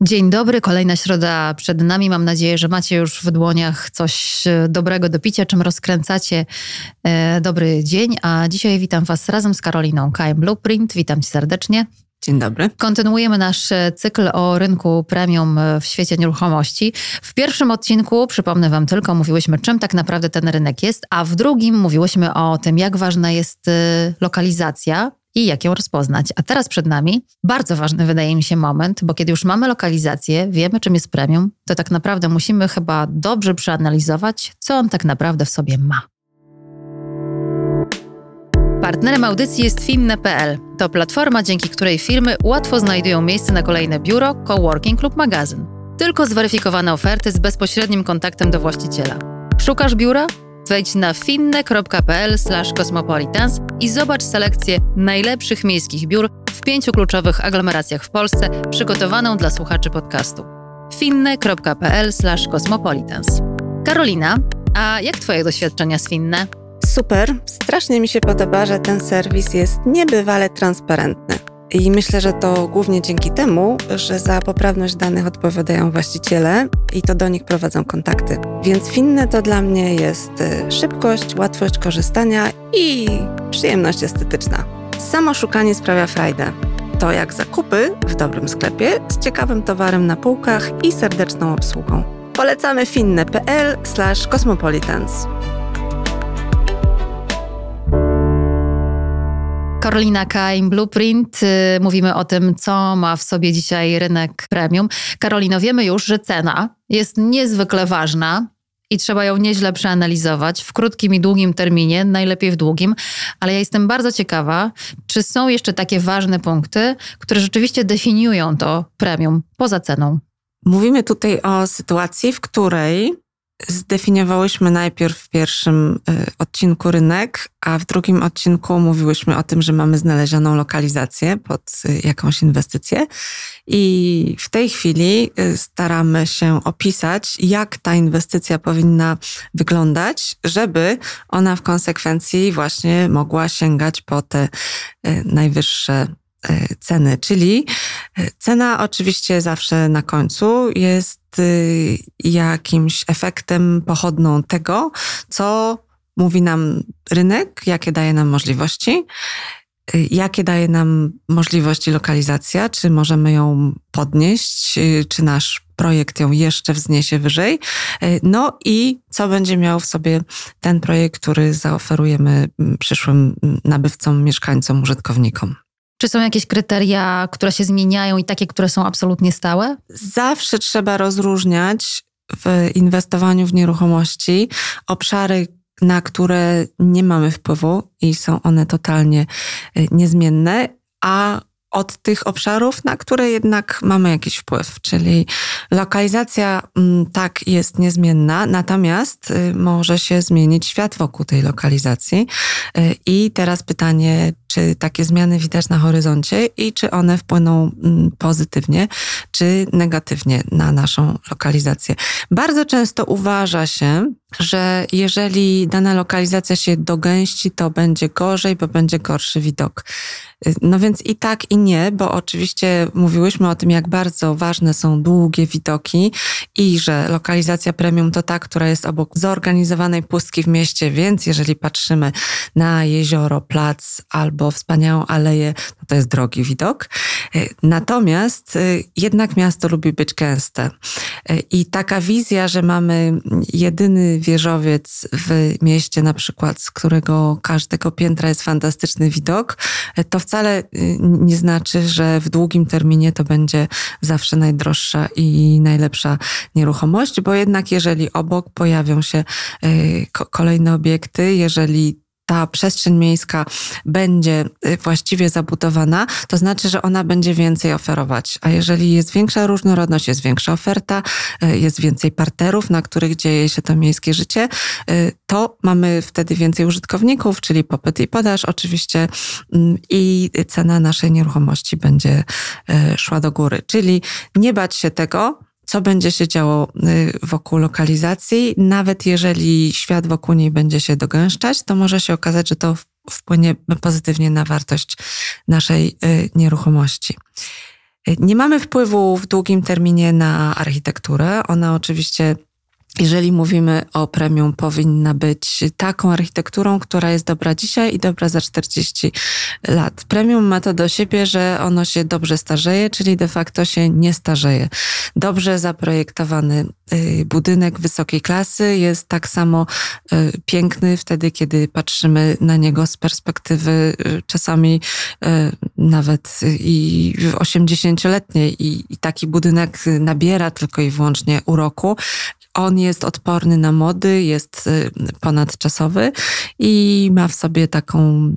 Dzień dobry, kolejna środa przed nami. Mam nadzieję, że macie już w dłoniach coś e, dobrego do picia, czym rozkręcacie e, dobry dzień. A dzisiaj witam Was razem z Karoliną KM Blueprint. Witam Cię serdecznie. Dzień dobry. Kontynuujemy nasz e, cykl o rynku premium w świecie nieruchomości. W pierwszym odcinku, przypomnę Wam tylko, mówiłyśmy, czym tak naprawdę ten rynek jest, a w drugim mówiłyśmy o tym, jak ważna jest lokalizacja i jak ją rozpoznać. A teraz przed nami bardzo ważny wydaje mi się moment, bo kiedy już mamy lokalizację, wiemy czym jest premium, to tak naprawdę musimy chyba dobrze przeanalizować, co on tak naprawdę w sobie ma. Partnerem audycji jest Finne.pl. To platforma, dzięki której firmy łatwo znajdują miejsce na kolejne biuro, coworking lub magazyn. Tylko zweryfikowane oferty z bezpośrednim kontaktem do właściciela. Szukasz biura? Wejdź na finne.pl/cosmopolitans i zobacz selekcję najlepszych miejskich biur w pięciu kluczowych aglomeracjach w Polsce, przygotowaną dla słuchaczy podcastu. finne.pl/cosmopolitans. Karolina, a jak Twoje doświadczenia z Finne? Super, strasznie mi się podoba, że ten serwis jest niebywale transparentny. I myślę, że to głównie dzięki temu, że za poprawność danych odpowiadają właściciele i to do nich prowadzą kontakty. Więc finne to dla mnie jest y, szybkość, łatwość korzystania i przyjemność estetyczna. Samo szukanie sprawia frajdę. To jak zakupy w dobrym sklepie z ciekawym towarem na półkach i serdeczną obsługą. Polecamy finne.pl/cosmopolitans. Karolina Kaim, Blueprint. Y, mówimy o tym, co ma w sobie dzisiaj rynek premium. Karolino, wiemy już, że cena jest niezwykle ważna i trzeba ją nieźle przeanalizować w krótkim i długim terminie, najlepiej w długim, ale ja jestem bardzo ciekawa, czy są jeszcze takie ważne punkty, które rzeczywiście definiują to premium poza ceną. Mówimy tutaj o sytuacji, w której zdefiniowałyśmy najpierw w pierwszym y, odcinku rynek, a w drugim odcinku mówiłyśmy o tym, że mamy znalezioną lokalizację pod y, jakąś inwestycję. I w tej chwili y, staramy się opisać, jak ta inwestycja powinna wyglądać, żeby ona w konsekwencji właśnie mogła sięgać po te najwyższe ceny. Czyli cena oczywiście zawsze na końcu jest Y, jakimś efektem pochodną tego, co mówi nam rynek, jakie daje nam możliwości, y, jakie daje nam możliwości lokalizacja, czy możemy ją podnieść, y, czy nasz projekt ją jeszcze wzniesie wyżej. No i co będzie miał w sobie ten projekt, który zaoferujemy przyszłym nabywcom, mieszkańcom, użytkownikom. Czy są jakieś kryteria, które się zmieniają i takie, które są absolutnie stałe? Zawsze trzeba rozróżniać w inwestowaniu w nieruchomości obszary, na które nie mamy wpływu i są one totalnie y, niezmienne, a od tych obszarów, na które jednak mamy jakiś wpływ. Czyli lokalizacja mm, tak jest niezmienna, natomiast y, może się zmienić świat wokół tej lokalizacji. Y, I teraz pytanie, czy takie zmiany widać na horyzoncie i czy one wpłyną mm, pozytywnie, czy negatywnie na naszą lokalizację. Bardzo często uważa się, że jeżeli dana lokalizacja się dogęści, to będzie gorzej, bo będzie gorszy widok. No więc i tak, i nie, bo oczywiście mówiłyśmy o tym, jak bardzo ważne są długie widoki i że lokalizacja premium to ta, która jest obok zorganizowanej pustki w mieście, więc jeżeli patrzymy na jezioro, plac albo wspaniałą aleję, to to jest drogi widok. Natomiast y, jednak miasto lubi być gęste. I taka wizja, że mamy jedyny wieżowiec w mieście, na przykład, z którego każdego piętra jest fantastyczny widok, to wcale nie znaczy, że w długim terminie to będzie zawsze najdroższa i najlepsza nieruchomość, bo jednak jeżeli obok pojawią się kolejne obiekty, jeżeli ta przestrzeń miejska będzie y, właściwie zabudowana, to znaczy, że ona będzie więcej oferować. A jeżeli jest większa różnorodność, jest większa oferta, y, jest więcej parterów, na których dzieje się to miejskie życie, y, to mamy wtedy więcej użytkowników, czyli popyt i podaż oczywiście mm, i cena naszej nieruchomości będzie szła do góry. Czyli nie bać się tego, co będzie się działo y, wokół lokalizacji. Nawet jeżeli świat wokół niej będzie się dogęszczać, to może się okazać, że to wpłynie pozytywnie na wartość naszej y, nieruchomości. Nie mamy wpływu w długim terminie na architekturę. Ona oczywiście jeżeli mówimy o premium, powinna być taką architekturą, która jest dobra dzisiaj i dobra za 40 lat. Premium ma to do siebie, że ono się dobrze starzeje, czyli de facto się nie starzeje. Dobrze zaprojektowany y, budynek wysokiej klasy jest tak samo y, piękny wtedy, kiedy patrzymy na niego z perspektywy y, czasami nawet i 80-letniej i taki budynek nabiera tylko i wyłącznie uroku, on jest odporny na mody, jest y, ponadczasowy i ma w sobie taką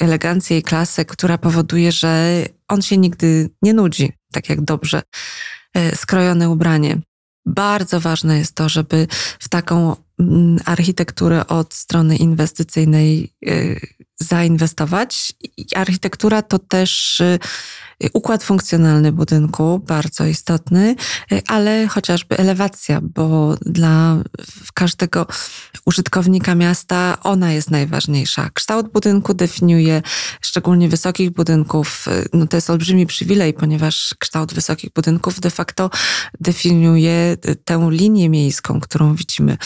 elegancję i klasę, która powoduje, że on się nigdy nie nudzi, tak jak dobrze y, skrojone ubranie. Bardzo ważne jest to, żeby w taką mm, architekturę od strony inwestycyjnej y, zainwestować. Architektura to też układ funkcjonalny budynku, bardzo istotny, ale chociażby elewacja, bo dla każdego użytkownika miasta ona jest najważniejsza. Kształt budynku definiuje, szczególnie wysokich budynków, no to jest olbrzymi przywilej, ponieważ kształt wysokich budynków de facto definiuje tę linię miejską, którą widzimy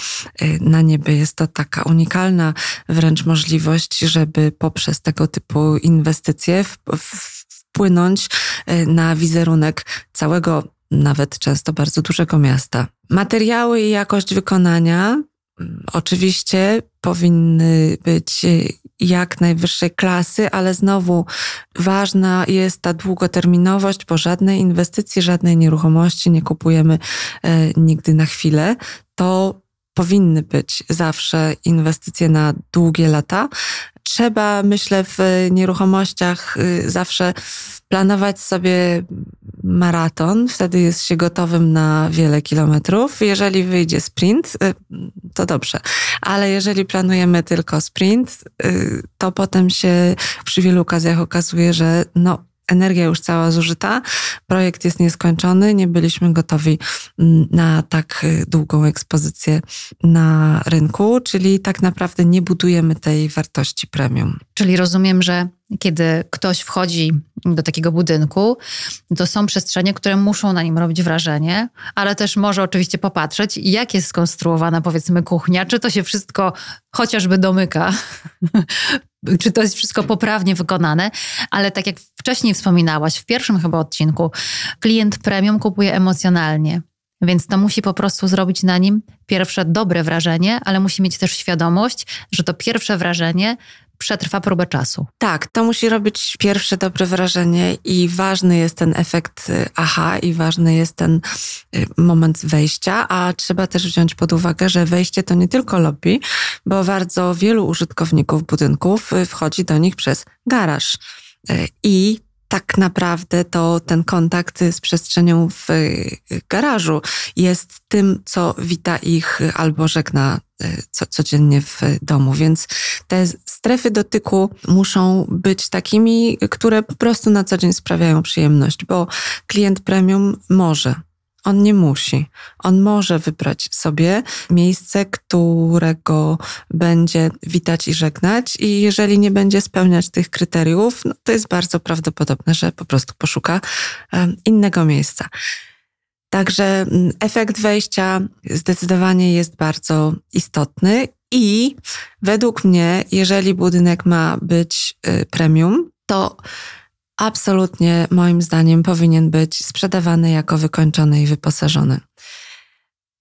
na niebie. Jest to taka unikalna wręcz możliwość, żeby poprzez tego typu inwestycje w, w wpłynąć e, na wizerunek całego, nawet często bardzo dużego miasta. Materiały i jakość wykonania mm, oczywiście powinny być e, jak najwyższej klasy, ale znowu ważna jest ta długoterminowość, bo żadnej inwestycji, żadnej nieruchomości nie kupujemy e, nigdy na chwilę. To powinny być zawsze inwestycje na długie lata, trzeba, myślę, w nieruchomościach y, zawsze planować sobie maraton, wtedy jest się gotowym na wiele kilometrów. Jeżeli wyjdzie sprint, y, to dobrze, ale jeżeli planujemy tylko sprint, y, to potem się przy wielu okazjach okazuje, że no, energia już cała zużyta, projekt jest nieskończony, nie byliśmy gotowi mm, na tak y, długą ekspozycję na rynku, czyli tak naprawdę nie budujemy tej wartości premium. Czyli rozumiem, że kiedy ktoś wchodzi do takiego budynku, to są przestrzenie, które muszą na nim robić wrażenie, ale też może oczywiście popatrzeć, jak jest skonstruowana powiedzmy kuchnia, czy to się wszystko chociażby domyka, czy to jest wszystko poprawnie wykonane, ale tak jak wcześniej wspominałaś, w pierwszym chyba odcinku, klient premium kupuje emocjonalnie. Więc to musi po prostu zrobić na nim pierwsze dobre wrażenie, ale musi mieć też świadomość, że to pierwsze wrażenie przetrwa próbę czasu. Tak, to musi robić pierwsze dobre wrażenie i ważny jest ten efekt y, aha i ważny jest ten y, moment wejścia, a trzeba też wziąć pod uwagę, że wejście to nie tylko lobby, bo bardzo wielu użytkowników budynków y, wchodzi do nich przez garaż. I tak naprawdę to ten kontakt z przestrzenią w garażu jest tym, co wita ich albo żegna co, codziennie w domu. Więc te strefy dotyku muszą być takimi, które po prostu na co dzień sprawiają przyjemność, bo klient premium może on nie musi. On może wybrać sobie miejsce, którego będzie witać i żegnać, i jeżeli nie będzie spełniać tych kryteriów, no to jest bardzo prawdopodobne, że po prostu poszuka innego miejsca. Także mm, efekt wejścia zdecydowanie jest bardzo istotny i według mnie, jeżeli budynek ma być y, premium, to absolutnie moim zdaniem powinien być sprzedawany jako wykończony i wyposażony.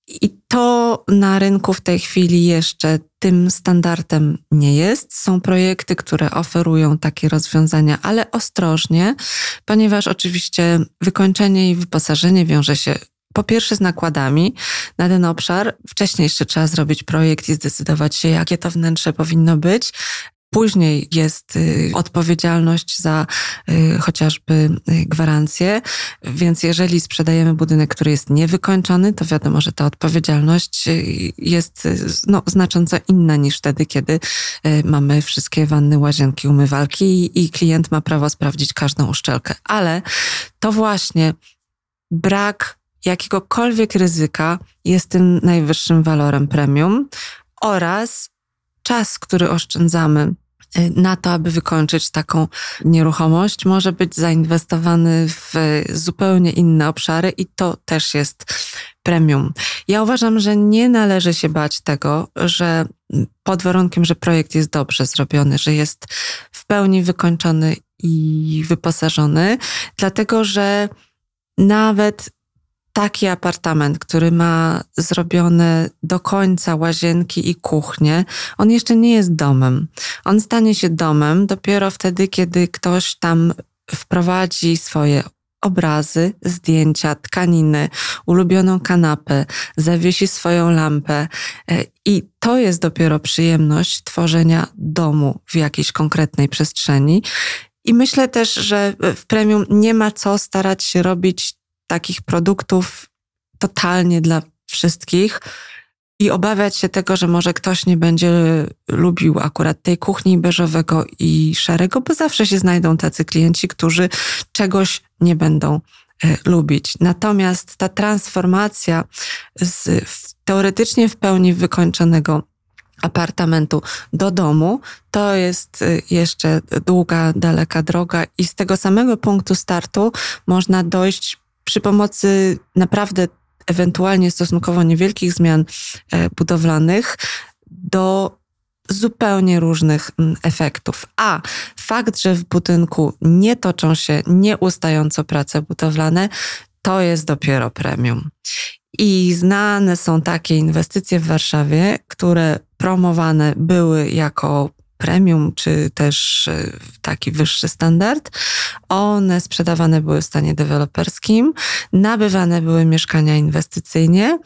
I to na rynku w tej chwili jeszcze tym standardem nie jest. Są projekty, które oferują takie rozwiązania, ale ostrożnie, ponieważ oczywiście wykończenie i wyposażenie wiąże się po pierwsze z nakładami na ten obszar. Wcześniej jeszcze trzeba zrobić projekt i zdecydować się, jakie to wnętrze powinno być. Później jest y, odpowiedzialność za y, chociażby y, gwarancję, więc jeżeli sprzedajemy budynek, który jest niewykończony, to wiadomo, że ta odpowiedzialność jest no, znacząco inna niż wtedy, kiedy mamy wszystkie wanny, łazienki, umywalki i klient ma prawo sprawdzić każdą uszczelkę. Ale to właśnie brak jakiegokolwiek ryzyka jest tym najwyższym walorem premium oraz czas, który oszczędzamy Y, na to, aby wykończyć taką nieruchomość, może być zainwestowany w zupełnie inne obszary i to też jest premium. Ja uważam, że nie należy się bać tego, że pod warunkiem, że projekt jest dobrze zrobiony, że jest w pełni wykończony i wyposażony, dlatego że nawet taki apartament, który ma zrobione do końca łazienki i kuchnię, on jeszcze nie jest domem. On stanie się domem dopiero wtedy, kiedy ktoś tam wprowadzi swoje obrazy, zdjęcia, tkaniny, ulubioną kanapę, zawiesi swoją lampę. E, I to jest dopiero przyjemność tworzenia domu w jakiejś konkretnej przestrzeni. I myślę też, że w premium nie ma co starać się robić takich produktów totalnie dla wszystkich i obawiać się tego, że może ktoś nie będzie lubił akurat tej kuchni beżowego i szarego, bo zawsze się znajdą tacy klienci, którzy czegoś nie będą e, lubić. Natomiast ta transformacja z teoretycznie w pełni wykończonego apartamentu do domu, to jest e, jeszcze długa, daleka droga i z tego samego punktu startu można dojść przy pomocy naprawdę ewentualnie stosunkowo niewielkich zmian e, budowlanych do zupełnie różnych mm, efektów. A fakt, że w budynku nie toczą się nieustająco prace budowlane, to jest dopiero premium. I znane są takie inwestycje w Warszawie, które promowane były jako premium, czy też e, taki wyższy standard. One sprzedawane były w stanie deweloperskim, nabywane były mieszkania inwestycyjnie.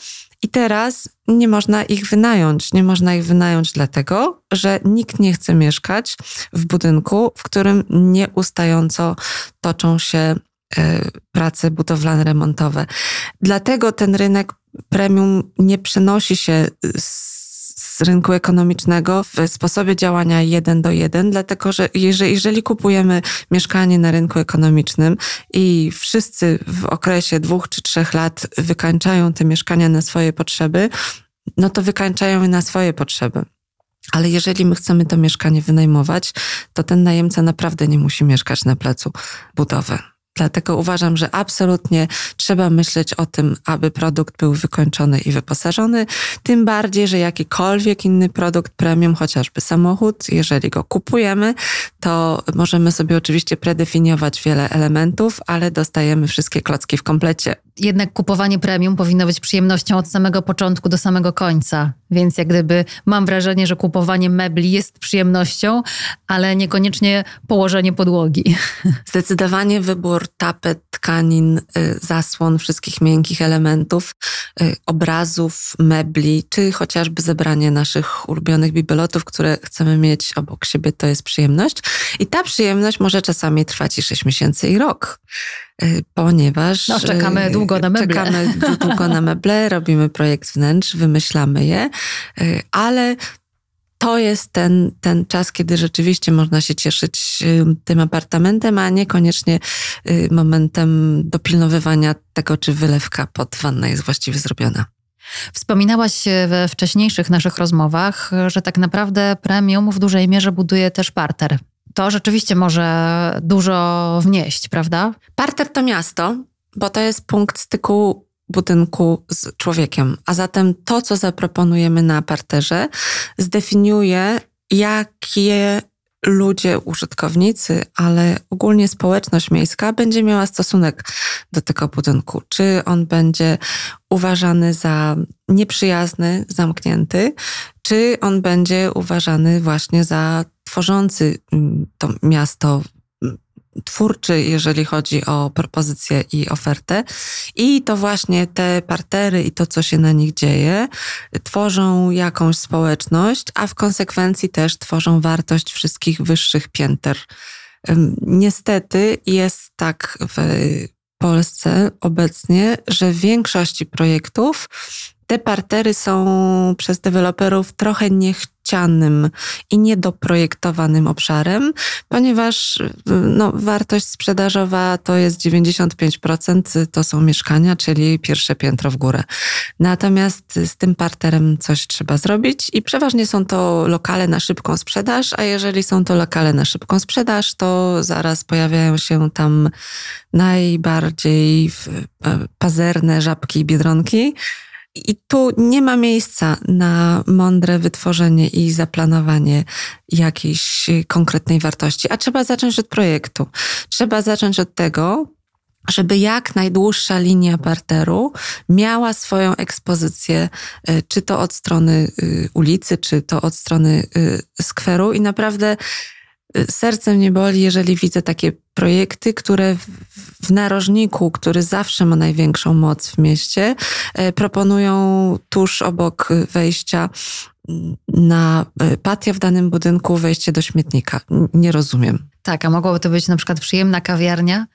I teraz nie można ich wynająć. Nie można ich wynająć dlatego, że nikt nie chce mieszkać w budynku, w którym nieustająco toczą się e, prace budowlane, remontowe. Dlatego ten rynek premium nie przenosi się z rynku ekonomicznego w sposobie działania jeden do jeden, dlatego że jeżeli, jeżeli kupujemy mieszkanie na rynku ekonomicznym i wszyscy w okresie dwóch czy trzech lat wykańczają te mieszkania na swoje potrzeby, no to wykańczają je na swoje potrzeby. Ale jeżeli my chcemy to mieszkanie wynajmować, to ten najemca naprawdę nie musi mieszkać na placu budowy. Dlatego uważam, że absolutnie trzeba myśleć o tym, aby produkt był wykończony i wyposażony. Tym bardziej, że jakikolwiek inny produkt premium, chociażby samochód, jeżeli go kupujemy, to możemy sobie oczywiście predefiniować wiele elementów, ale dostajemy wszystkie klocki w komplecie. Jednak kupowanie premium powinno być przyjemnością od samego początku do samego końca. Więc jak gdyby mam wrażenie, że kupowanie mebli jest przyjemnością, ale niekoniecznie położenie podłogi. Zdecydowanie wybór tapet, tkanin, y, zasłon, wszystkich miękkich elementów, y, obrazów, mebli, czy chociażby zebranie naszych ulubionych bibelotów, które chcemy mieć obok siebie, to jest przyjemność. I ta przyjemność może czasami trwać i 6 miesięcy i rok ponieważ. No, czekamy długo na meble. Czekamy długo na meble, robimy projekt wnętrz, wymyślamy je, ale to jest ten, ten czas, kiedy rzeczywiście można się cieszyć tym apartamentem, a niekoniecznie y, momentem dopilnowywania tego, czy wylewka pod wannę jest właściwie zrobiona. Wspominałaś we wcześniejszych naszych rozmowach, że tak naprawdę premium w dużej mierze buduje też parter. To rzeczywiście może dużo wnieść, prawda? Parter to miasto, bo to jest punkt styku budynku z człowiekiem. A zatem to, co zaproponujemy na parterze, zdefiniuje, jakie ludzie, użytkownicy, ale ogólnie społeczność miejska będzie miała stosunek do tego budynku. Czy on będzie uważany za nieprzyjazny, zamknięty, czy on będzie uważany właśnie za tworzący mm, to miasto twórczy, jeżeli chodzi o propozycję i ofertę. I to właśnie te partery i to, co się na nich dzieje, tworzą jakąś społeczność, a w konsekwencji też tworzą wartość wszystkich wyższych pięter. Niestety jest tak w Polsce obecnie, że w większości projektów te partery są przez deweloperów trochę niechciane i niedoprojektowanym obszarem, ponieważ no, wartość sprzedażowa to jest 95%, to są mieszkania, czyli pierwsze piętro w górę. Natomiast z tym parterem coś trzeba zrobić i przeważnie są to lokale na szybką sprzedaż, a jeżeli są to lokale na szybką sprzedaż, to zaraz pojawiają się tam najbardziej e, pazerne żabki i biedronki. I tu nie ma miejsca na mądre wytworzenie i zaplanowanie jakiejś konkretnej wartości, a trzeba zacząć od projektu. Trzeba zacząć od tego, żeby jak najdłuższa linia parteru miała swoją ekspozycję, e, czy to od strony y, ulicy, czy to od strony y, skweru i naprawdę serce mnie boli, jeżeli widzę takie projekty, które w narożniku, który zawsze ma największą moc w mieście, e, proponują tuż obok wejścia na e, patio w danym budynku wejście do śmietnika. Nie rozumiem. Tak, a mogłoby to być na przykład przyjemna kawiarnia,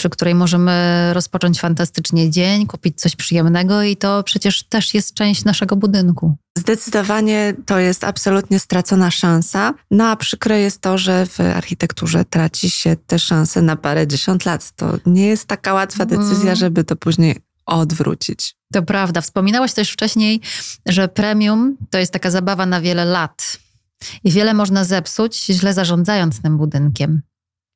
przy której możemy rozpocząć fantastycznie dzień, kupić coś przyjemnego i to przecież też jest część naszego budynku. Zdecydowanie to jest absolutnie stracona szansa. No a przykre jest to, że w architekturze traci się te szanse na parę dziesiąt lat. To nie jest taka łatwa decyzja, mm. żeby to później odwrócić. To prawda. Wspominałaś też wcześniej, że premium to jest taka zabawa na wiele lat. I wiele można zepsuć, źle zarządzając tym budynkiem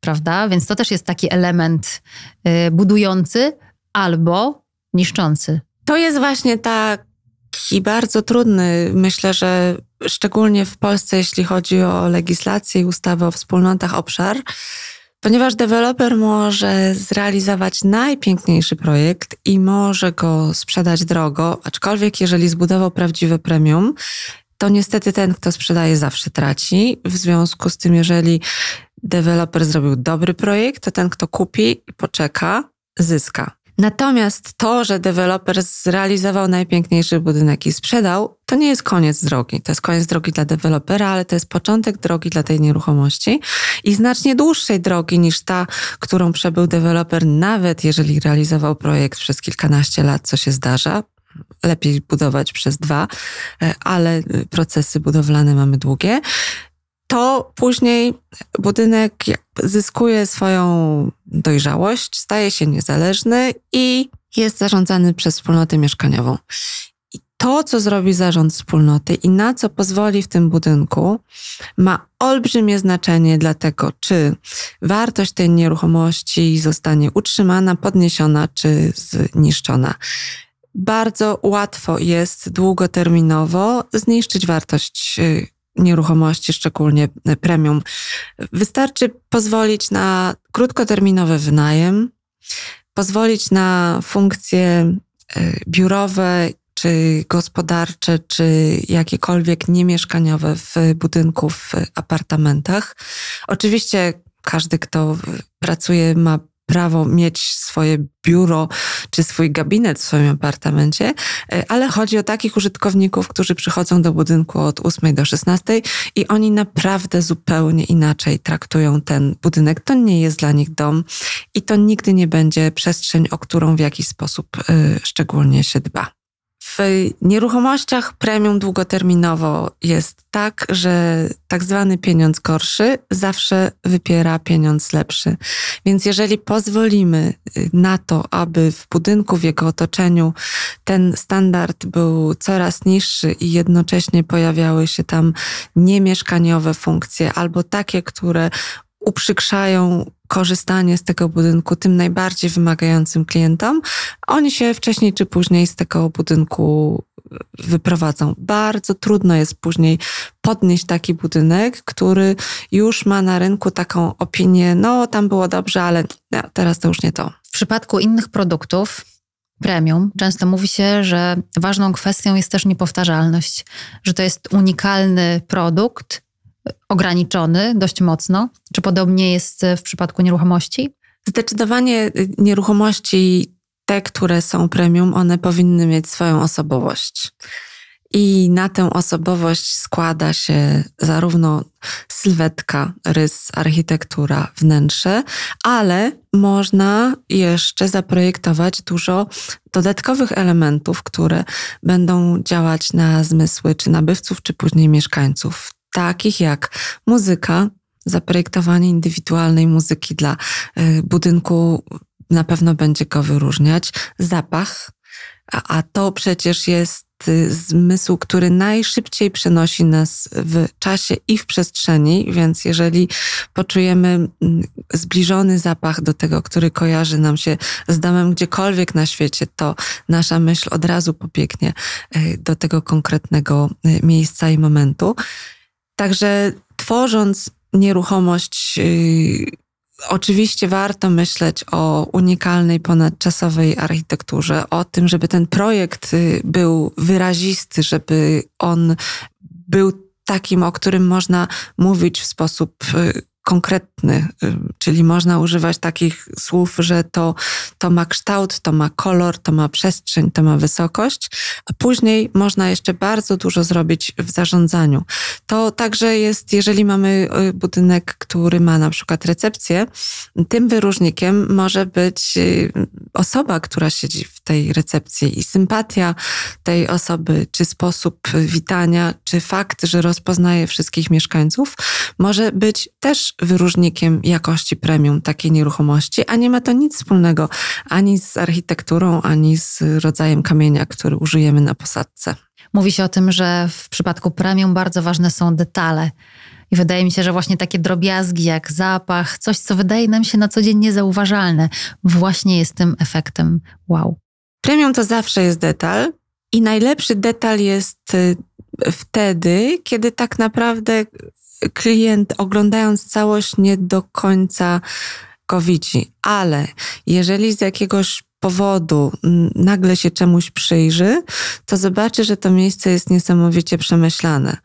prawda? Więc to też jest taki element y, budujący albo niszczący. To jest właśnie taki bardzo trudny, myślę, że szczególnie w Polsce, jeśli chodzi o legislację i ustawę o wspólnotach obszar, ponieważ deweloper może zrealizować najpiękniejszy projekt i może go sprzedać drogo, aczkolwiek jeżeli zbudował prawdziwe premium, to niestety ten, kto sprzedaje, zawsze traci. W związku z tym, jeżeli deweloper zrobił dobry projekt, to ten, kto kupi i poczeka, zyska. Natomiast to, że deweloper zrealizował najpiękniejszy budynek i sprzedał, to nie jest koniec drogi. To jest koniec drogi dla dewelopera, ale to jest początek drogi dla tej nieruchomości i znacznie dłuższej drogi niż ta, którą przebył deweloper, nawet jeżeli realizował projekt przez kilkanaście lat, co się zdarza. Lepiej budować przez dwa, e, ale procesy budowlane mamy długie to później budynek zyskuje swoją dojrzałość, staje się niezależny i jest zarządzany przez wspólnotę mieszkaniową. I to, co zrobi zarząd wspólnoty i na co pozwoli w tym budynku, ma olbrzymie znaczenie dla tego, czy wartość tej nieruchomości zostanie utrzymana, podniesiona czy zniszczona bardzo łatwo jest długoterminowo zniszczyć wartość y, nieruchomości, szczególnie premium. Wystarczy pozwolić na krótkoterminowy wynajem, pozwolić na funkcje e, biurowe czy gospodarcze, czy jakiekolwiek niemieszkaniowe w budynku, w apartamentach. Oczywiście każdy, kto pracuje, ma prawo mieć swoje biuro czy swój gabinet w swoim apartamencie, e, ale chodzi o takich użytkowników, którzy przychodzą do budynku od 8 do 16 i oni naprawdę zupełnie inaczej traktują ten budynek. To nie jest dla nich dom i to nigdy nie będzie przestrzeń, o którą w jakiś sposób y, szczególnie się dba. W nieruchomościach premium długoterminowo jest tak, że tak zwany pieniądz gorszy zawsze wypiera pieniądz lepszy. Więc jeżeli pozwolimy y, na to, aby w budynku, w jego otoczeniu ten standard był coraz niższy i jednocześnie pojawiały się tam niemieszkaniowe funkcje albo takie, które uprzykrzają korzystanie z tego budynku tym najbardziej wymagającym klientom, oni się wcześniej czy później z tego budynku wyprowadzą. Bardzo trudno jest później podnieść taki budynek, który już ma na rynku taką opinię, no tam było dobrze, ale no, teraz to już nie to. W przypadku innych produktów, premium, często mówi się, że ważną kwestią jest też niepowtarzalność, że to jest unikalny produkt, ograniczony dość mocno. Czy podobnie jest w przypadku nieruchomości? Zdecydowanie nieruchomości, te, które są premium, one powinny mieć swoją osobowość. I na tę osobowość składa się zarówno sylwetka, rys, architektura, wnętrze, ale można jeszcze zaprojektować dużo dodatkowych elementów, które będą działać na zmysły czy nabywców, czy później mieszkańców, takich jak muzyka, zaprojektowanie indywidualnej muzyki dla y, budynku na pewno będzie go wyróżniać, zapach, a, to przecież jest y, zmysł, który najszybciej przenosi nas w czasie i w przestrzeni, więc jeżeli poczujemy mm, zbliżony zapach do tego, który kojarzy nam się z domem gdziekolwiek na świecie, to nasza myśl od razu pobiegnie y, do tego konkretnego miejsca i momentu. Także tworząc nieruchomość Oczywiście warto myśleć o unikalnej, ponadczasowej architekturze, o tym, żeby ten projekt y, był wyrazisty, żeby on był takim, o którym można mówić w sposób y, konkretny, y, czyli można używać takich słów, że to, to ma kształt, to ma kolor, to ma przestrzeń, to ma wysokość, a później można jeszcze bardzo dużo zrobić w zarządzaniu. To także jest, jeżeli mamy y, budynek, który ma na przykład recepcję, tym wyróżnikiem może być y, osoba, która siedzi tej recepcji i sympatia tej osoby, czy sposób witania, czy fakt, że rozpoznaje wszystkich mieszkańców, może być też wyróżnikiem jakości premium takiej nieruchomości, a nie ma to nic wspólnego ani z architekturą, ani z rodzajem kamienia, który użyjemy na posadce. Mówi się o tym, że w przypadku premium bardzo ważne są detale. I wydaje mi się, że właśnie takie drobiazgi jak zapach, coś, co wydaje nam się na co dzień niezauważalne, właśnie jest tym efektem wow. Premium to zawsze jest detal i najlepszy detal jest y, wtedy, kiedy tak naprawdę klient oglądając całość nie do końca go widzi, ale jeżeli z jakiegoś powodu nagle się czemuś przyjrzy, to zobaczy, że to miejsce jest niesamowicie przemyślane.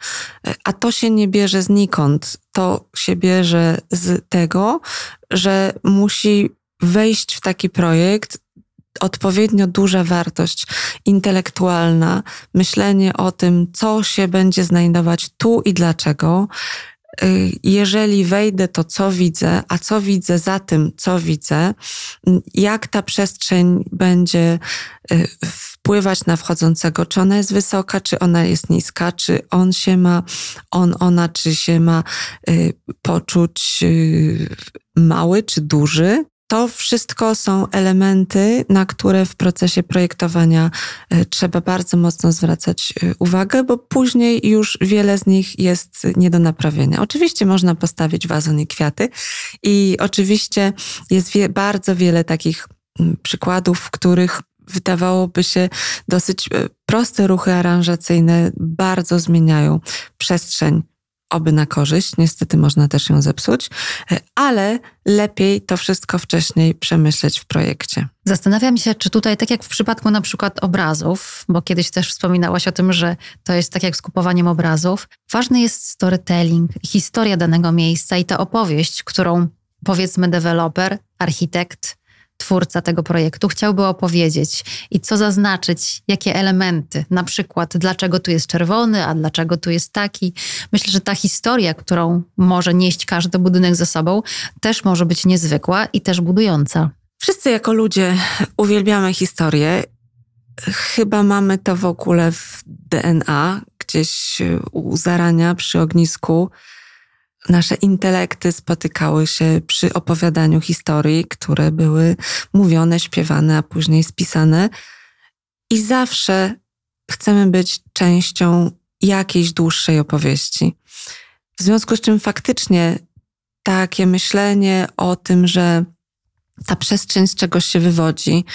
A to się nie bierze znikąd. To się bierze z tego, że musi wejść w taki projekt odpowiednio duża wartość intelektualna, myślenie o tym, co się będzie znajdować tu i dlaczego. Y, jeżeli wejdę, to co widzę, a co widzę za tym, co widzę, jak ta przestrzeń będzie y, wpływać na wchodzącego, czy ona jest wysoka, czy ona jest niska, czy on się ma, on, ona, czy się ma y, poczuć mały, czy duży. To wszystko są elementy, na które w procesie projektowania e, trzeba bardzo mocno zwracać e, uwagę, bo później już wiele z nich jest nie do naprawienia. Oczywiście można postawić wazon i kwiaty i oczywiście jest wie, bardzo wiele takich przykładów, w których wydawałoby się dosyć e, proste ruchy aranżacyjne bardzo zmieniają przestrzeń oby na korzyść, niestety można też ją zepsuć, ale lepiej to wszystko wcześniej przemyśleć w projekcie. Zastanawiam się, czy tutaj, tak jak w przypadku na przykład obrazów, bo kiedyś też wspominałaś o tym, że to jest tak jak z kupowaniem obrazów, ważny jest storytelling, historia danego miejsca i ta opowieść, którą powiedzmy deweloper, architekt, twórca tego projektu chciałby opowiedzieć i co zaznaczyć, jakie elementy, na przykład dlaczego tu jest czerwony, a dlaczego tu jest taki. Myślę, że ta historia, którą może nieść każdy budynek ze sobą, też może być niezwykła i też budująca. Wszyscy jako ludzie uwielbiamy historię. Chyba mamy to w ogóle w DNA, gdzieś u zarania przy ognisku nasze intelekty spotykały się przy opowiadaniu historii, które były mówione, śpiewane, a później spisane. I zawsze chcemy być częścią jakiejś dłuższej opowieści. W związku z czym faktycznie takie myślenie o tym, że ta przestrzeń z czegoś się wywodzi,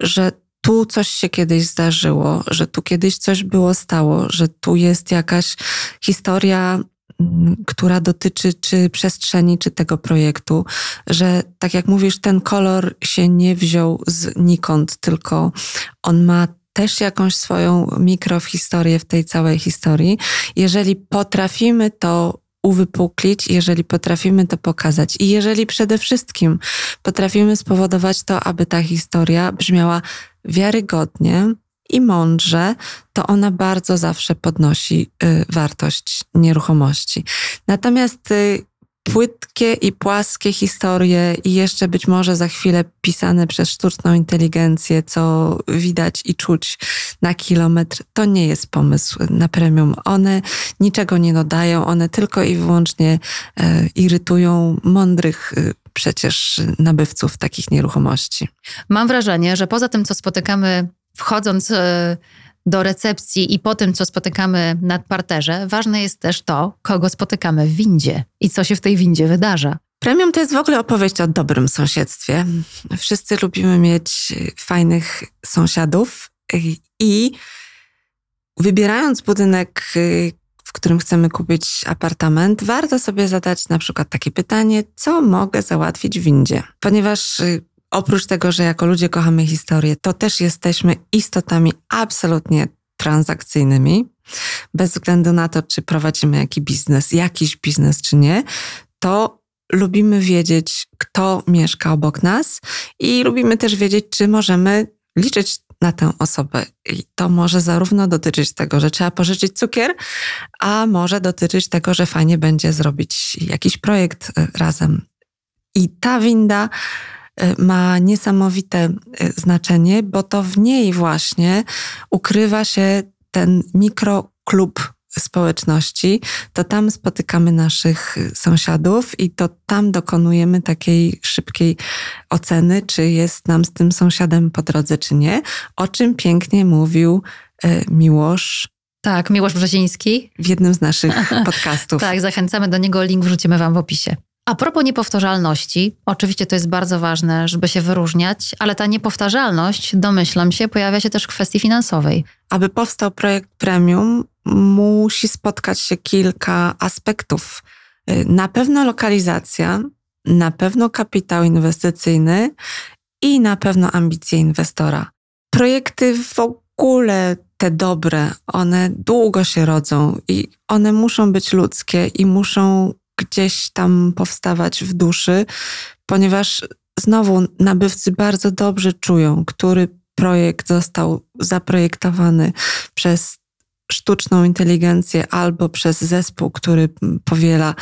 że tu coś się kiedyś zdarzyło, że tu kiedyś coś było stało, że tu jest jakaś historia która dotyczy czy przestrzeni, czy tego projektu, że tak jak mówisz, ten kolor się nie wziął znikąd, tylko on ma też jakąś swoją mikrohistorię w tej całej historii. Jeżeli potrafimy to uwypuklić, jeżeli potrafimy to pokazać i jeżeli przede wszystkim potrafimy spowodować to, aby ta historia brzmiała wiarygodnie i mądrze, to ona bardzo zawsze podnosi y, wartość nieruchomości. Natomiast y, płytkie i płaskie historie i jeszcze być może za chwilę pisane przez sztuczną inteligencję, co widać i czuć na kilometr, to nie jest pomysł na premium. One niczego nie dodają, one tylko i wyłącznie e, irytują mądrych e, przecież nabywców takich nieruchomości. Mam wrażenie, że poza tym, co spotykamy wchodząc e, do recepcji i po tym, co spotykamy na parterze, ważne jest też to, kogo spotykamy w windzie i co się w tej windzie wydarza. Premium to jest w ogóle opowieść o dobrym sąsiedztwie. Wszyscy lubimy mieć fajnych sąsiadów i wybierając budynek, w którym chcemy kupić apartament, warto sobie zadać na przykład takie pytanie, co mogę załatwić w windzie? Ponieważ oprócz tego, że jako ludzie kochamy historię, to też jesteśmy istotami absolutnie transakcyjnymi. Bez względu na to, czy prowadzimy jaki biznes, jakiś biznes, czy nie, to lubimy wiedzieć, kto mieszka obok nas i lubimy też wiedzieć, czy możemy liczyć na tę osobę. I to może zarówno dotyczyć tego, że trzeba pożyczyć cukier, a może dotyczyć tego, że fajnie będzie zrobić jakiś projekt e, razem. I ta winda ma niesamowite y, znaczenie, bo to w niej właśnie ukrywa się ten mikroklub społeczności, to tam spotykamy naszych y, sąsiadów i to tam dokonujemy takiej szybkiej oceny, czy jest nam z tym sąsiadem po drodze, czy nie, o czym pięknie mówił Miłosz tak, Miłosz Brzeziński. W jednym z naszych podcastów. tak, zachęcamy do niego, link wrzucimy Wam w opisie. A propos niepowtarzalności, oczywiście to jest bardzo ważne, żeby się wyróżniać, ale ta niepowtarzalność, domyślam się, pojawia się też w kwestii finansowej. Aby powstał projekt premium, musi spotkać się kilka aspektów. Na pewno lokalizacja, na pewno kapitał inwestycyjny i na pewno ambicje inwestora. Projekty w ogóle te dobre, one długo się rodzą i one muszą być ludzkie i muszą gdzieś tam powstawać w duszy, ponieważ znowu nabywcy bardzo dobrze czują, który projekt został zaprojektowany przez sztuczną inteligencję albo przez zespół, który powiela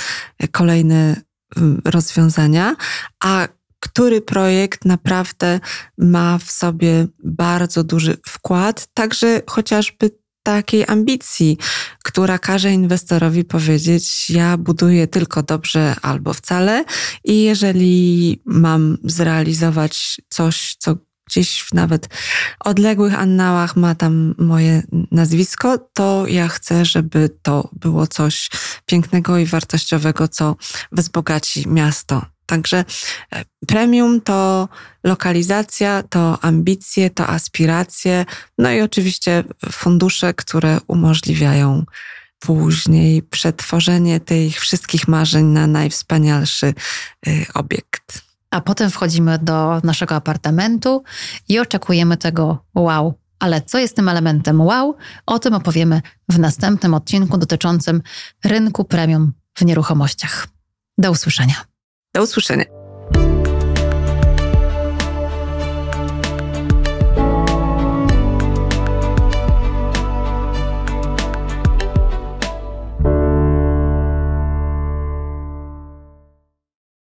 kolejne mm, rozwiązania, a który projekt naprawdę ma w sobie bardzo duży wkład, także chociażby takiej ambicji, która każe inwestorowi powiedzieć: Ja buduję tylko dobrze albo wcale, i jeżeli mam zrealizować coś, co gdzieś w nawet odległych annałach ma tam moje nazwisko, to ja chcę, żeby to było coś pięknego i wartościowego, co wzbogaci miasto. Także e, premium to lokalizacja, to ambicje, to aspiracje, no i oczywiście fundusze, które umożliwiają później przetworzenie tych wszystkich marzeń na najwspanialszy e, obiekt. A potem wchodzimy do naszego apartamentu i oczekujemy tego wow. Ale co jest tym elementem wow? O tym opowiemy w następnym odcinku dotyczącym rynku premium w nieruchomościach. Do usłyszenia. Do usłyszenia.